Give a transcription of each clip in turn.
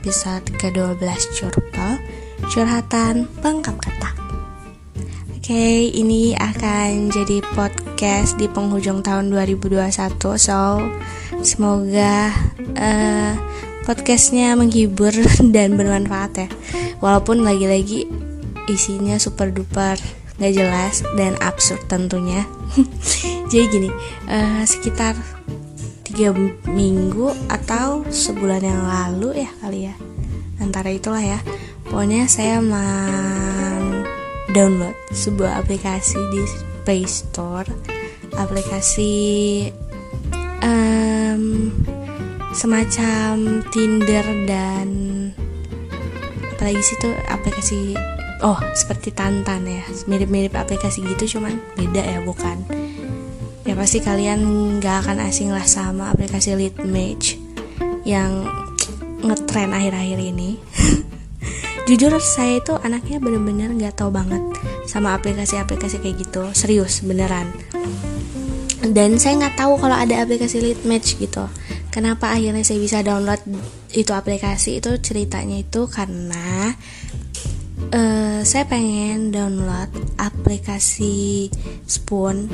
episode ke-12 Curpel Curhatan Pengkap Kata Oke, ini akan jadi podcast di penghujung tahun 2021 So, semoga uh, podcastnya menghibur dan bermanfaat ya. Walaupun lagi-lagi isinya super duper gak jelas dan absurd tentunya. Jadi gini, uh, sekitar tiga minggu atau sebulan yang lalu ya kali ya. Antara itulah ya. Pokoknya saya mau download sebuah aplikasi di Play Store. Aplikasi um, semacam Tinder dan apalagi sih tuh aplikasi oh seperti Tantan ya. Mirip-mirip aplikasi gitu cuman beda ya bukan ya pasti kalian gak akan asing lah sama aplikasi lead match yang ngetren akhir-akhir ini. Jujur saya itu anaknya bener-bener gak tahu banget sama aplikasi-aplikasi kayak gitu. Serius beneran. Dan saya nggak tahu kalau ada aplikasi lead match gitu. Kenapa akhirnya saya bisa download itu aplikasi? Itu ceritanya itu karena uh, saya pengen download aplikasi Spoon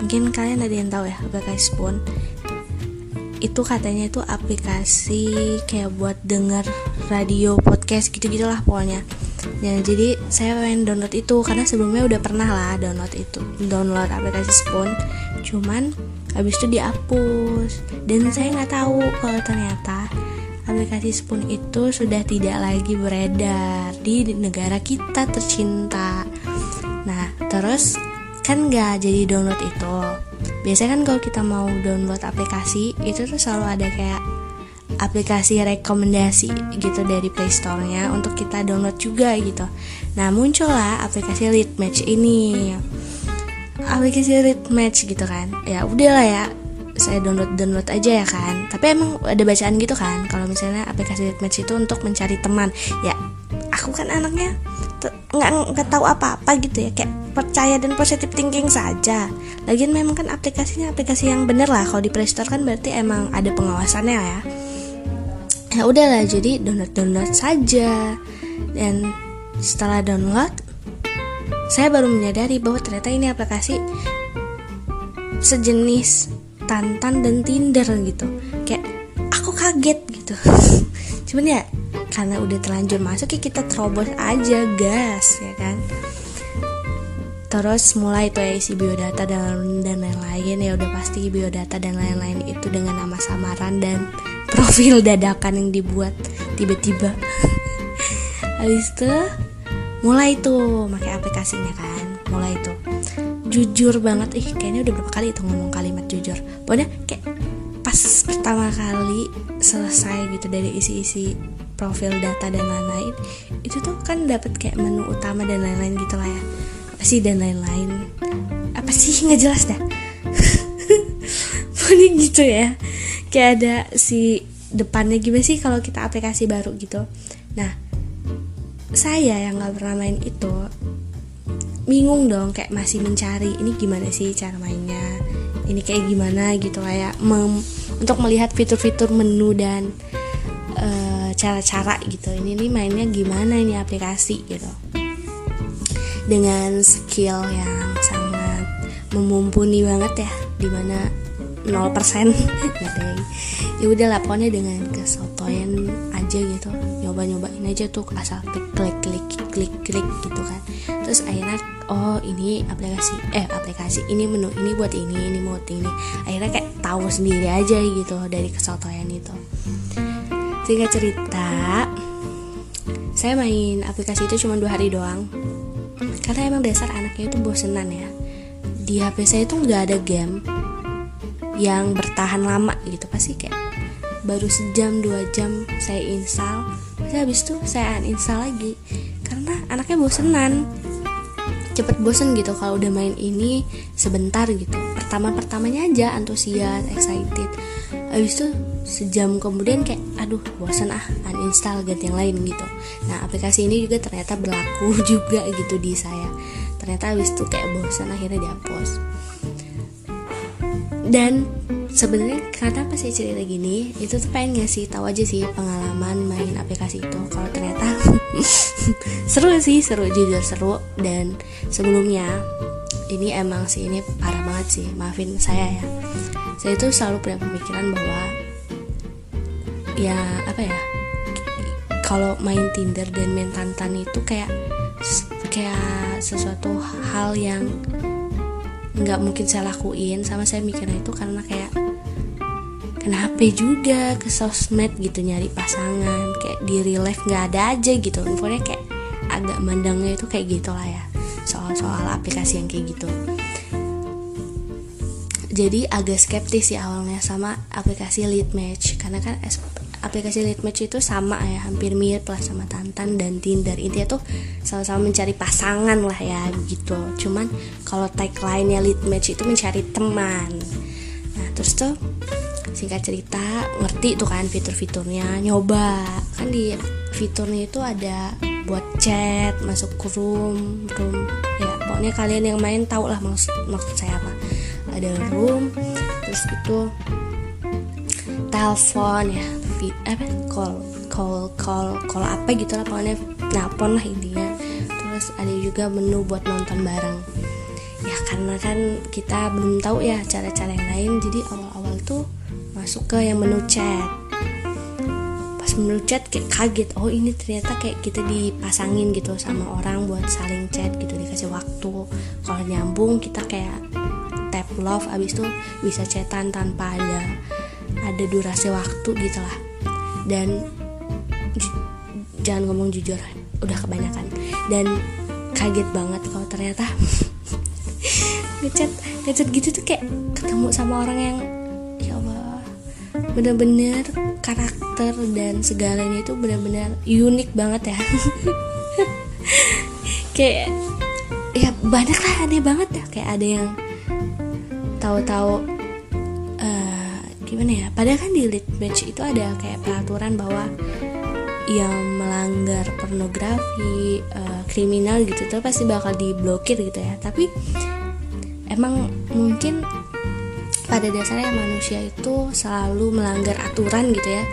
mungkin kalian ada yang tahu ya aplikasi Spoon. Itu katanya itu aplikasi kayak buat denger radio podcast gitu gitulah pokoknya. Ya jadi saya pengen download itu karena sebelumnya udah pernah lah download itu download aplikasi Spoon. Cuman habis itu dihapus. Dan saya nggak tahu kalau ternyata aplikasi Spoon itu sudah tidak lagi beredar di negara kita tercinta. Nah terus kan nggak jadi download itu biasanya kan kalau kita mau download aplikasi itu tuh selalu ada kayak aplikasi rekomendasi gitu dari Play Store-nya untuk kita download juga gitu. Nah, muncullah aplikasi Lead Match ini. Aplikasi Lead Match gitu kan. Ya udahlah ya, saya download download aja ya kan. Tapi emang ada bacaan gitu kan kalau misalnya aplikasi Lead Match itu untuk mencari teman. Ya, aku kan anaknya nggak nggak tahu apa-apa gitu ya. Kayak percaya dan positive thinking saja. Lagian memang kan aplikasinya aplikasi yang bener lah. Kalau di Play Store kan berarti emang ada pengawasannya ya. Ya udahlah jadi download download saja. Dan setelah download saya baru menyadari bahwa ternyata ini aplikasi sejenis Tantan dan Tinder gitu. Kayak aku kaget gitu cuman ya karena udah terlanjur masuk ya kita terobos aja gas ya kan? Terus mulai tuh ya isi biodata dan dan lain-lain ya udah pasti biodata dan lain-lain itu dengan nama samaran dan profil dadakan yang dibuat tiba-tiba. Habis itu mulai tuh pakai aplikasinya kan mulai tuh. Jujur banget ih kayaknya udah berapa kali itu ngomong kalimat jujur. Pokoknya kayak pertama kali selesai gitu dari isi-isi profil data dan lain-lain itu tuh kan dapat kayak menu utama dan lain-lain gitu lah ya. Apa sih dan lain-lain? Apa sih? Nggak jelas dah. Pokoknya gitu ya. Kayak ada si depannya gimana sih kalau kita aplikasi baru gitu. Nah saya yang nggak pernah main itu bingung dong kayak masih mencari ini gimana sih cara mainnya? Ini kayak gimana gitu ya Mem untuk melihat fitur-fitur menu dan cara-cara gitu. Ini nih mainnya gimana ini aplikasi gitu. Dengan skill yang sangat memumpuni banget ya di mana 0% ya udah lah pokoknya dengan kesotoyan aja gitu. Nyoba nyobain aja tuh asal klik klik klik klik klik gitu kan terus akhirnya oh ini aplikasi eh aplikasi ini menu ini buat ini ini buat ini. Akhirnya kayak tahu sendiri aja gitu dari kesotoyan itu. Singkat cerita, saya main aplikasi itu cuma dua hari doang. Karena emang dasar anaknya itu bosenan ya. Di HP saya itu nggak ada game yang bertahan lama gitu. Pasti kayak baru sejam dua jam saya install. Terus habis itu saya uninstall lagi. Karena anaknya bosenan cepet bosen gitu kalau udah main ini sebentar gitu. Pertama pertamanya aja antusias excited. Habis itu sejam kemudian kayak aduh bosan ah uninstall ganti yang lain gitu. Nah aplikasi ini juga ternyata berlaku juga gitu di saya. Ternyata habis itu kayak bosan akhirnya dihapus dan sebenarnya kenapa saya cerita gini? Itu tuh pengen ngasih tahu aja sih pengalaman main aplikasi itu. Kalau ternyata seru sih seru jujur seru. Dan sebelumnya ini emang sih ini parah banget sih. Maafin saya ya. Saya itu selalu punya pemikiran bahwa ya apa ya kalau main Tinder dan main Tantan itu kayak kayak sesuatu hal yang nggak mungkin saya lakuin sama saya mikirnya itu karena kayak kenapa juga ke sosmed gitu nyari pasangan kayak di real life nggak ada aja gitu. Infonya kayak agak mandangnya itu kayak gitu lah ya soal-soal aplikasi yang kayak gitu. Jadi agak skeptis sih awalnya sama aplikasi lead match karena kan aplikasi lead match itu sama ya hampir mirip lah sama Tantan dan Tinder. Intinya tuh sama-sama mencari pasangan lah ya gitu. Cuman kalau tagline-nya lead match itu mencari teman. Nah terus tuh singkat cerita ngerti tuh kan fitur-fiturnya nyoba. Kan di fiturnya itu ada buat chat masuk ke room room ya pokoknya kalian yang main tau lah maksud maksud saya apa. Ada room terus itu telepon ya fit apa call call call call apa gitu lah pokoknya. Nelpon lah intinya. Terus ada juga menu buat nonton bareng. Ya karena kan kita belum tahu ya cara-cara yang lain jadi awal-awal tuh masuk ke yang menu chat. Pas menu chat kayak kaget oh ini ternyata kayak kita dipasangin gitu sama orang buat saling chat gitu dikasih waktu. Kalau nyambung kita kayak tap love abis itu bisa chatan tanpa ada ada durasi waktu gitu lah dan jangan ngomong jujur udah kebanyakan. Dan kaget banget kalau ternyata ngechat ngechat gitu tuh kayak ketemu sama orang yang bener-bener karakter dan segalanya itu bener-bener unik banget ya. Kayak ya banyak lah aneh banget ya. Kayak ada yang tahu-tahu gimana ya? Padahal kan di match itu ada kayak peraturan bahwa yang melanggar pornografi uh, kriminal gitu tuh pasti bakal diblokir gitu ya. Tapi emang mungkin pada dasarnya manusia itu selalu melanggar aturan gitu ya.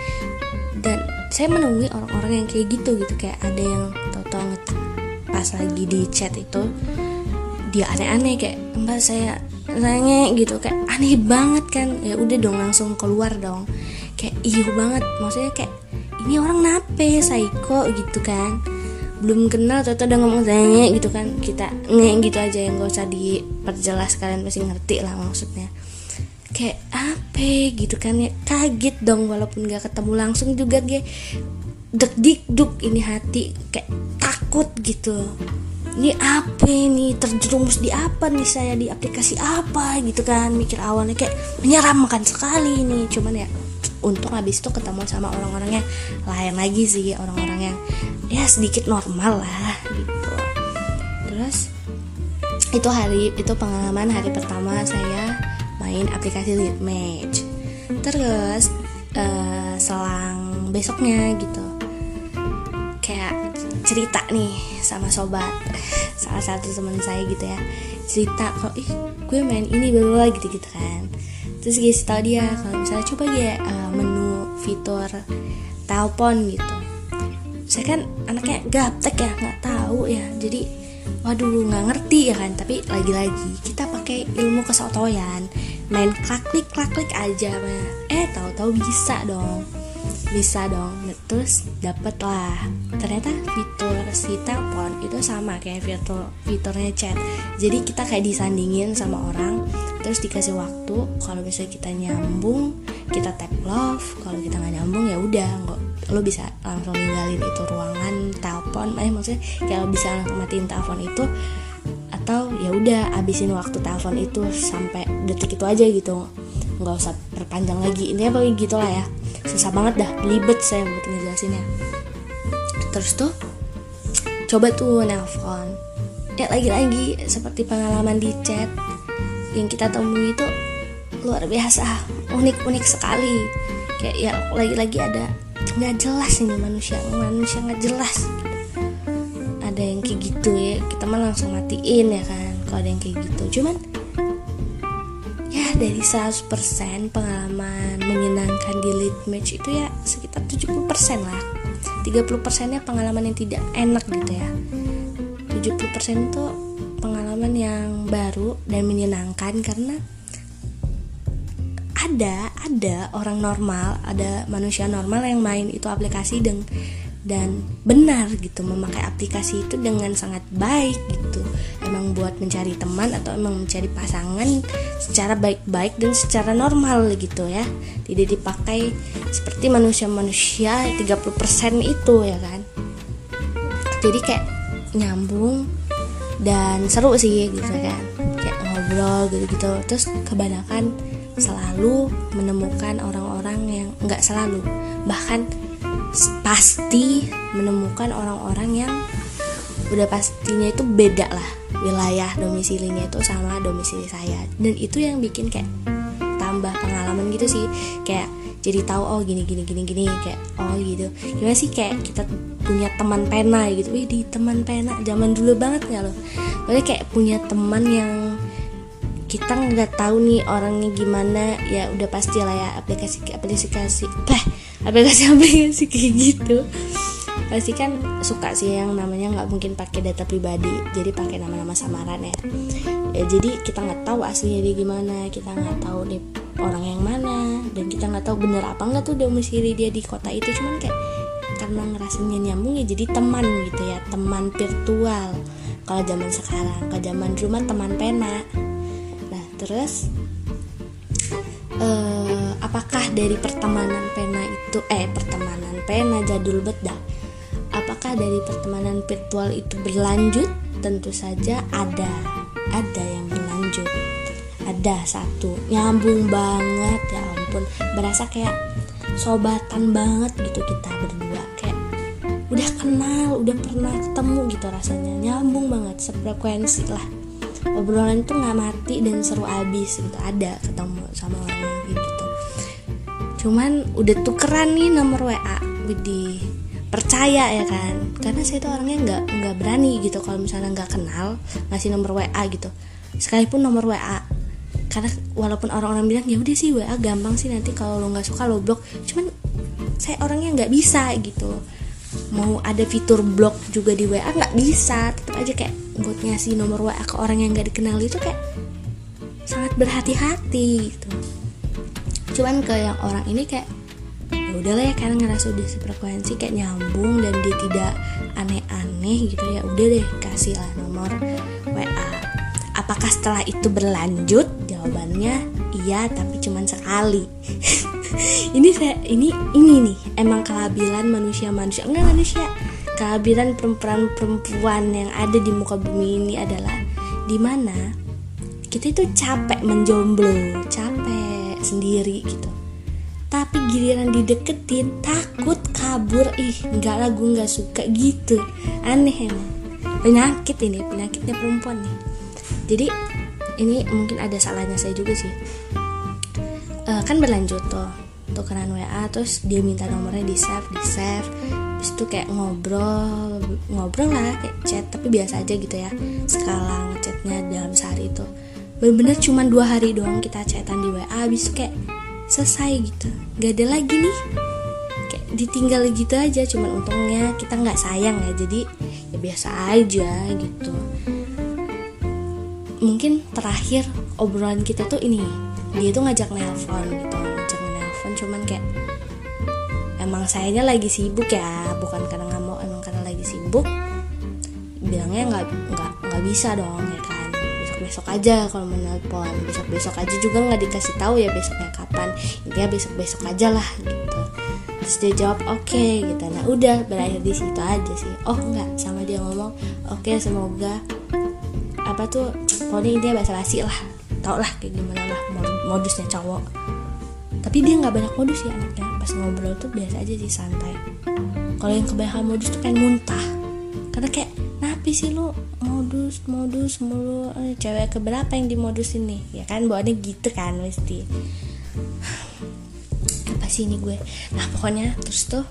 Dan saya menemui orang-orang yang kayak gitu gitu kayak ada yang tau-tau pas lagi di chat itu dia aneh-aneh kayak mbak saya nanya gitu kayak aneh banget kan. Ya udah dong langsung keluar dong. Kayak iu banget maksudnya kayak ini orang nape psycho gitu kan. Belum kenal atau udah ngomong tanya gitu kan. Kita nge gitu aja yang gak usah diperjelas kalian pasti ngerti lah maksudnya. Kayak apa? gitu kan ya. Kaget dong walaupun gak ketemu langsung juga dia deg dik duk ini hati kayak takut gitu ini apa ini? Terjerumus di apa nih saya? Di aplikasi apa gitu kan? Mikir awalnya kayak menyeramkan sekali ini. Cuman ya untung habis itu ketemu sama orang-orang yang lain lagi sih orang-orang yang ya sedikit normal lah gitu. Terus itu hari itu pengalaman hari pertama saya main aplikasi lead match terus uh, selang besoknya gitu kayak cerita nih sama sobat salah satu teman saya gitu ya cerita kok ih gue main ini bla gitu gitu kan. Terus guys tau dia kalau misalnya coba ya uh, menu fitur telepon gitu. Saya kan anaknya gaptek ya nggak tahu ya. Jadi waduh nggak ngerti ya kan. Tapi lagi-lagi kita pakai ilmu kesotoyan. Main klik klik klik aja eh tahu-tahu bisa dong bisa dong terus dapet lah ternyata fitur si telepon itu sama kayak fitur fiturnya chat. Jadi kita kayak disandingin sama orang terus dikasih waktu. Kalau misalnya kita nyambung kita tap love. Kalau kita nggak nyambung ya udah nggak lo bisa langsung ninggalin itu ruangan telepon. Eh maksudnya kalau bisa langsung matiin telepon itu. Atau ya udah abisin waktu telepon itu sampai detik itu aja gitu. Nggak usah perpanjang lagi. Ini apa gitu lah ya susah banget dah libet saya buat ngejelasinnya. Terus tuh coba tuh nelpon ya lagi-lagi seperti pengalaman di chat. Yang kita temui itu luar biasa unik-unik sekali. Kayak ya lagi-lagi ada nggak jelas ini manusia manusia nggak jelas. Ada yang kayak gitu ya kita mah langsung matiin ya kan kalau ada yang kayak gitu. Cuman ya dari 100% pengalaman menyenangkan di lead match itu ya sekitar 70% lah. 30% nya pengalaman yang tidak enak gitu ya. 70% itu pengalaman yang baru dan menyenangkan karena ada ada orang normal ada manusia normal yang main itu aplikasi dan dan benar gitu memakai aplikasi itu dengan sangat baik gitu emang buat mencari teman atau emang mencari pasangan secara baik-baik dan secara normal gitu ya. Tidak dipakai seperti manusia-manusia 30% itu ya kan? Jadi kayak nyambung dan seru sih gitu kan. Kayak ngobrol gitu-gitu terus kebanyakan selalu menemukan orang-orang yang nggak selalu bahkan pasti menemukan orang-orang yang udah pastinya itu beda lah wilayah domisilinya itu sama domisili saya. Dan itu yang bikin kayak tambah pengalaman gitu sih. Kayak jadi tahu oh gini gini gini gini kayak oh gitu. Gimana sih kayak kita punya teman pena gitu. Wih di teman pena zaman dulu banget nggak loh Pokoknya kayak punya teman yang kita nggak tahu nih orangnya gimana. Ya udah pasti lah ya aplikasi aplikasi eh aplikasi-aplikasi kayak gitu pasti kan suka sih yang namanya nggak mungkin pakai data pribadi jadi pakai nama-nama samaran ya. Ya jadi kita nggak tahu aslinya dia gimana kita nggak tahu nih orang yang mana dan kita nggak tahu bener apa nggak tuh domisili dia di kota itu. Cuman kayak karena ngerasanya nyambung ya jadi teman gitu ya teman virtual. Kalau zaman sekarang kalau zaman rumah teman pena. Nah terus uh, apakah dari pertemanan pena itu eh pertemanan pena jadul beda apakah dari pertemanan virtual itu berlanjut? Tentu saja ada. Ada yang berlanjut. Ada satu. Nyambung banget. Ya ampun. Berasa kayak sobatan banget gitu kita berdua. Kayak udah kenal udah pernah ketemu gitu rasanya. Nyambung banget. Sefrekuensi lah. Obrolan itu nggak mati dan seru abis gitu. Ada ketemu sama orang yang gitu. Cuman udah tukeran nih nomor WA di percaya ya kan? Karena saya tuh orangnya nggak nggak berani gitu kalau misalnya nggak kenal ngasih nomor WA gitu. Sekalipun nomor WA karena walaupun orang-orang bilang ya udah sih WA gampang sih nanti kalau lo nggak suka lo blok. Cuman saya orangnya nggak bisa gitu. Mau ada fitur blok juga di WA nggak bisa. Tetap aja kayak buat ngasih nomor WA ke orang yang nggak dikenal itu kayak sangat berhati-hati gitu. Cuman ke yang orang ini kayak ya udahlah ya karena ngerasa udah sefrekuensi kayak nyambung dan dia tidak aneh-aneh gitu ya. Udah deh kasih lah nomor WA apakah setelah itu berlanjut? Jawabannya iya tapi cuman sekali. Ini saya ini ini nih emang kelabilan manusia manusia enggak manusia. Kelabilan perempuan-perempuan yang ada di muka bumi ini adalah di mana kita itu capek menjomblo capek sendiri gitu tapi giliran dideketin takut kabur. Ih nggak lah gue nggak suka gitu. Aneh emang. Penyakit ini penyakitnya perempuan nih. Jadi ini mungkin ada salahnya saya juga sih. Uh, kan berlanjut tuh tukeran WA terus dia minta nomornya di save di save. Terus itu kayak ngobrol ngobrol lah kayak chat tapi biasa aja gitu ya. Skala chatnya dalam sehari itu bener-bener cuma dua hari doang kita chatan di WA habis kayak selesai gitu. Gak ada lagi nih. Kayak ditinggal gitu aja cuman untungnya kita nggak sayang ya. Jadi ya biasa aja gitu. Mungkin terakhir obrolan kita tuh ini dia tuh ngajak nelpon gitu. Ngajak nelpon cuman kayak emang sayanya lagi sibuk ya. Bukan karena nggak mau emang karena lagi sibuk. Bilangnya nggak nggak nggak bisa dong ya kan besok aja. Kalau mau nelpon besok besok aja juga nggak dikasih tahu ya besoknya kapan. Intinya besok besok aja lah gitu. Terus dia jawab oke okay, gitu. Nah udah berakhir di situ aja sih. Oh nggak sama dia ngomong oke okay, semoga apa tuh pokoknya intinya bahasa basi lah. Tau lah kayak gimana lah modusnya cowok. Tapi dia nggak banyak modus ya anaknya. Pas ngobrol tuh biasa aja sih santai. Kalau yang kebanyakan modus tuh pengen muntah. Karena kayak napi sih lu modus modus mulu. Eh, cewek keberapa yang dimodus ini? Ya kan bawaannya gitu kan mesti. Apa sih ini gue? Nah pokoknya terus tuh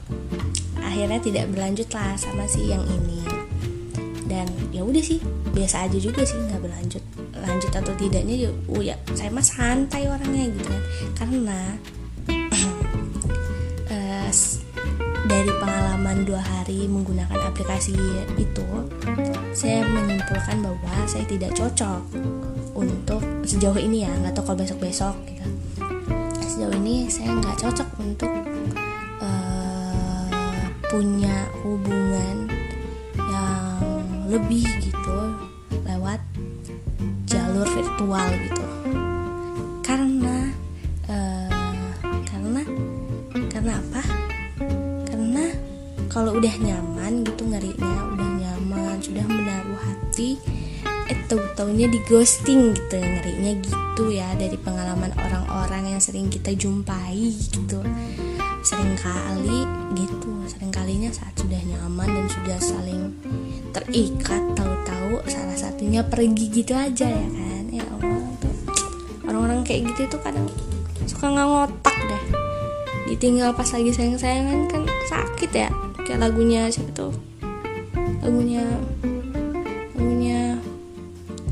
akhirnya tidak berlanjut lah sama si yang ini. Dan ya udah sih biasa aja juga sih nggak berlanjut. Lanjut atau tidaknya ya oh ya saya mah santai orangnya gitu kan. Karena dari pengalaman dua hari menggunakan aplikasi itu saya menyimpulkan bahwa saya tidak cocok untuk sejauh ini ya nggak tahu kalau besok besok gitu. Sejauh ini saya nggak cocok untuk uh, punya hubungan yang lebih gitu lewat jalur virtual gitu udah nyaman gitu ngerinya udah nyaman sudah menaruh hati. Eh tahu-taunya di ghosting gitu ngerinya gitu ya dari pengalaman orang-orang yang sering kita jumpai gitu. Sering kali gitu sering kalinya saat sudah nyaman dan sudah saling terikat tahu-tahu salah satunya pergi gitu aja ya kan. Ya Allah tuh. Orang-orang kayak gitu tuh kadang suka nggak ngotak deh. Ditinggal pas lagi sayang-sayangan kan sakit ya kayak lagunya siapa tuh? Lagunya lagunya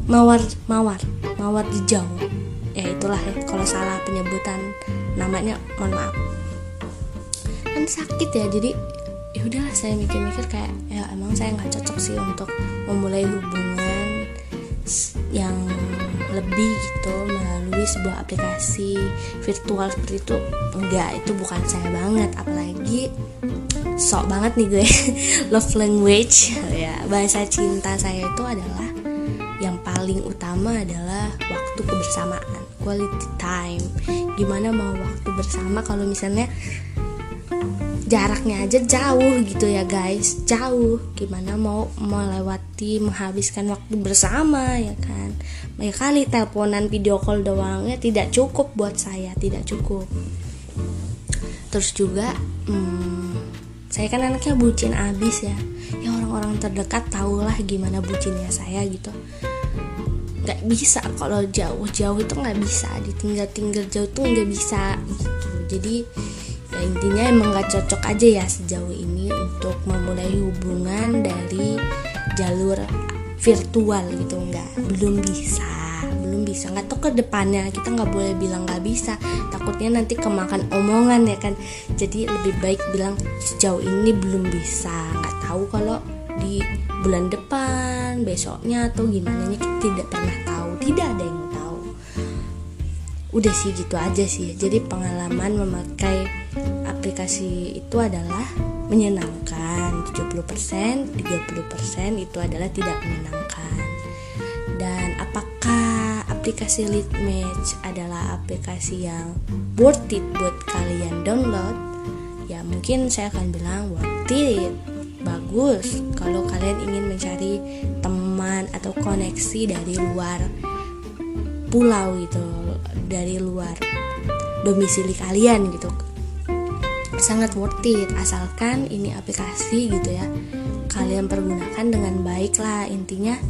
mawar mawar mawar di jauh ya itulah ya kalau salah penyebutan namanya mohon maaf. Kan sakit ya jadi ya udahlah saya mikir-mikir kayak ya emang saya nggak cocok sih untuk memulai hubungan yang lebih gitu melalui sebuah aplikasi virtual seperti itu. Enggak itu bukan saya banget apalagi sok banget nih gue. Love language. Ya bahasa cinta saya itu adalah yang paling utama adalah waktu kebersamaan quality time. Gimana mau waktu bersama kalau misalnya jaraknya aja jauh gitu ya guys. Jauh. Gimana mau melewati menghabiskan waktu bersama ya kan? Ya kali teleponan video call doangnya tidak cukup buat saya tidak cukup. Terus juga hmm, saya kan anaknya bucin abis ya. Ya orang-orang terdekat tahulah gimana bucinnya saya gitu. Nggak bisa kalau jauh-jauh itu nggak bisa. Ditinggal-tinggal jauh tuh nggak bisa. Gitu jadi ya intinya emang gak cocok aja ya sejauh ini untuk memulai hubungan dari jalur virtual gitu. Nggak belum bisa belum bisa nggak? Tahu ke depannya kita nggak boleh bilang nggak bisa. Takutnya nanti kemakan omongan ya kan? Jadi lebih baik bilang sejauh ini belum bisa. Nggak tahu kalau di bulan depan besoknya atau gimana nya kita tidak pernah tahu. Tidak ada yang tahu. Udah sih gitu aja sih. Jadi pengalaman memakai aplikasi itu adalah menyenangkan. 70% 30% itu adalah tidak menyenangkan. Dan apakah aplikasi lead match adalah aplikasi yang worth it buat kalian download. Ya mungkin saya akan bilang worth it. Bagus kalau kalian ingin mencari teman atau koneksi dari luar pulau gitu dari luar domisili kalian gitu. Sangat worth it asalkan ini aplikasi gitu ya kalian pergunakan dengan baik lah intinya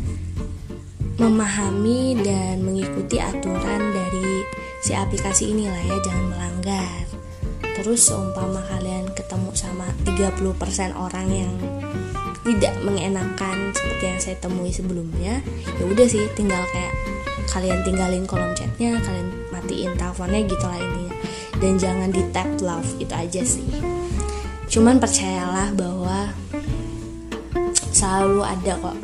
memahami dan mengikuti aturan dari si aplikasi inilah ya jangan melanggar. Terus seumpama kalian ketemu sama 30% orang yang tidak mengenakan seperti yang saya temui sebelumnya ya udah sih tinggal kayak kalian tinggalin kolom chatnya kalian matiin teleponnya gitu lah ini dan jangan di tap love itu aja sih. Cuman percayalah bahwa selalu ada kok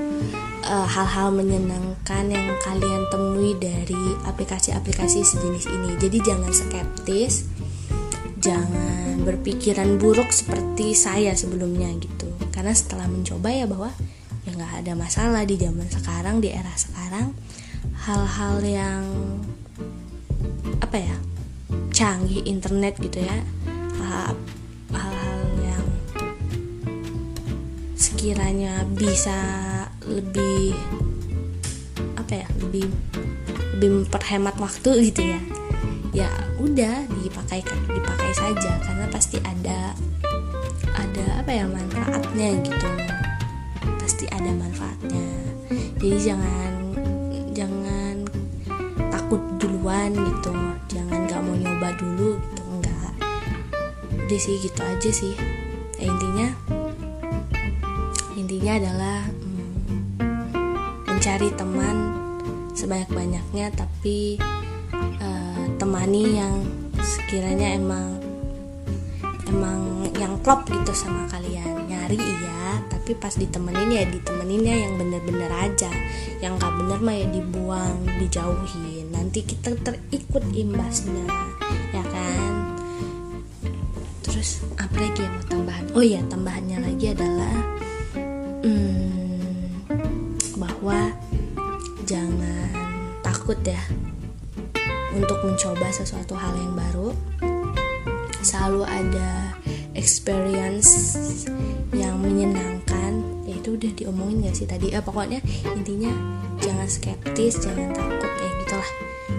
uh, hal-hal menyenangkan yang kalian temui dari aplikasi-aplikasi sejenis ini. Jadi jangan skeptis jangan berpikiran buruk seperti saya sebelumnya gitu. Karena setelah mencoba ya bahwa ya nggak ada masalah di zaman sekarang di era sekarang hal-hal yang apa ya canggih internet gitu ya hal-hal yang sekiranya bisa lebih apa ya lebih lebih memperhemat waktu gitu ya. Ya udah dipakai dipakai saja karena pasti ada ada apa ya manfaatnya gitu. Pasti ada manfaatnya. Jadi jangan jangan takut duluan gitu. Jangan gak mau nyoba dulu gitu enggak. Udah sih gitu aja sih. Ya, intinya intinya adalah mencari teman sebanyak-banyaknya tapi uh, temani yang sekiranya emang emang yang klop gitu sama kalian. Nyari iya tapi pas ditemenin ya ditemeninnya yang bener-bener aja. Yang gak bener mah ya dibuang dijauhin. Nanti kita terikut imbasnya ya kan? Terus apa lagi yang mau tambahan? Oh iya tambahannya lagi adalah hmm, takut ya untuk mencoba sesuatu hal yang baru. Selalu ada experience yang menyenangkan. Ya itu udah diomongin gak sih tadi? Eh, pokoknya intinya jangan skeptis jangan takut ya gitulah.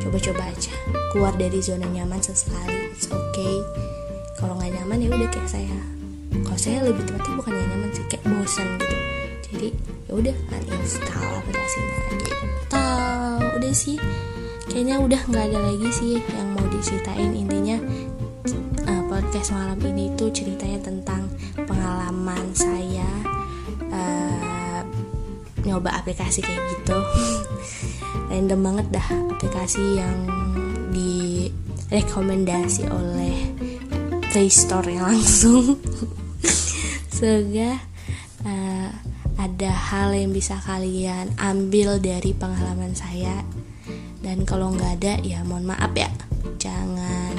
Coba-coba aja. Keluar dari zona nyaman sesekali. It's okay. Kalau nggak nyaman ya udah kayak saya. Kalau saya lebih tepatnya bukan yang nyaman sih kayak bosan gitu. Jadi ya udah uninstall aplikasinya. Gitu udah sih. Kayaknya udah nggak ada lagi sih yang mau diceritain. Intinya uh, podcast malam ini tuh ceritanya tentang pengalaman saya uh, nyoba aplikasi kayak gitu. Random banget dah aplikasi yang direkomendasi oleh Play Store langsung. Semoga uh, ada hal yang bisa kalian ambil dari pengalaman saya. Dan kalau nggak ada ya mohon maaf ya. Jangan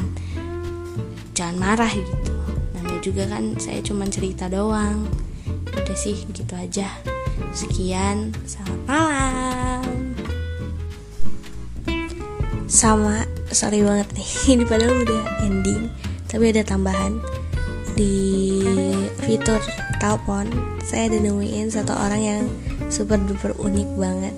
jangan marah gitu. Namanya juga kan saya cuma cerita doang. Udah sih gitu aja. Sekian selamat malam. Sama sorry banget nih. Ini padahal udah ending tapi ada tambahan. Di fitur telepon. Saya ada nemuin satu orang yang super duper unik banget.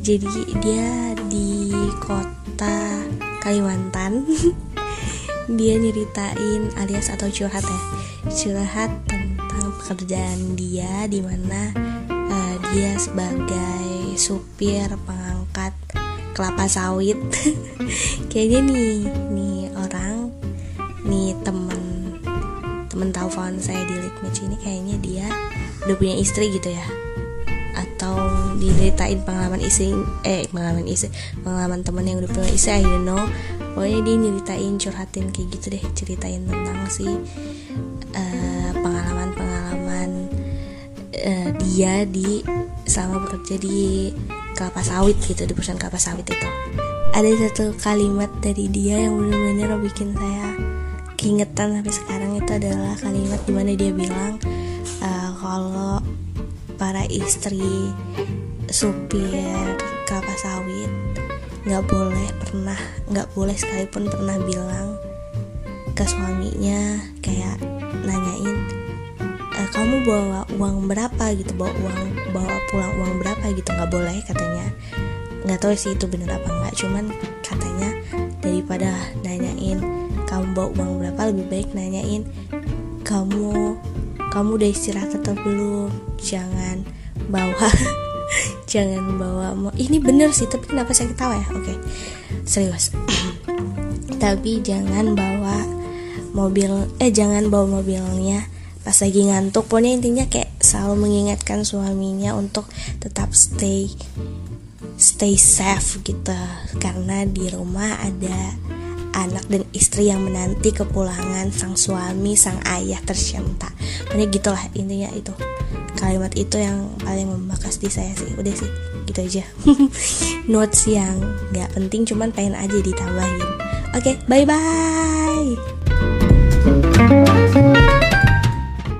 Jadi dia di kota Kalimantan. Dia nyeritain alias atau curhat ya. Curhat tentang pekerjaan dia di mana uh, dia sebagai supir pengangkat kelapa sawit. Kayaknya nih nih orang nih temen temen telepon saya di Litmatch ini kayaknya dia udah punya istri gitu ya. Atau diceritain pengalaman istri eh pengalaman istri pengalaman temen yang udah punya istri don't know. Pokoknya dia nyeritain curhatin kayak gitu deh ceritain tentang si uh, pengalaman-pengalaman uh, dia di selama bekerja di kelapa sawit gitu di perusahaan kelapa sawit itu. Ada satu kalimat dari dia yang benar-benar bikin saya keingetan sampai sekarang itu adalah kalimat di mana dia bilang uh, kalau para istri supir kelapa sawit nggak boleh pernah nggak boleh sekalipun pernah bilang ke suaminya kayak nanyain e, kamu bawa uang berapa gitu bawa uang bawa pulang uang berapa gitu nggak boleh katanya. Nggak tahu sih itu bener apa nggak cuman katanya daripada nanyain kamu bawa uang berapa lebih baik nanyain kamu kamu udah istirahat atau belum? Jangan bawa jangan bawa mau. Ini bener sih tapi kenapa saya ketawa ya? Oke okay. serius. Tapi jangan bawa mobil eh jangan bawa mobilnya pas lagi ngantuk. Pokoknya intinya kayak selalu mengingatkan suaminya untuk tetap stay stay safe gitu. Karena di rumah ada anak dan istri yang menanti kepulangan sang suami sang ayah tercinta. Pokoknya gitulah intinya itu. Kalimat itu yang paling membekas di saya sih. Udah sih gitu aja. Notes yang gak penting cuman pengen aja ditambahin. Oke okay, bye bye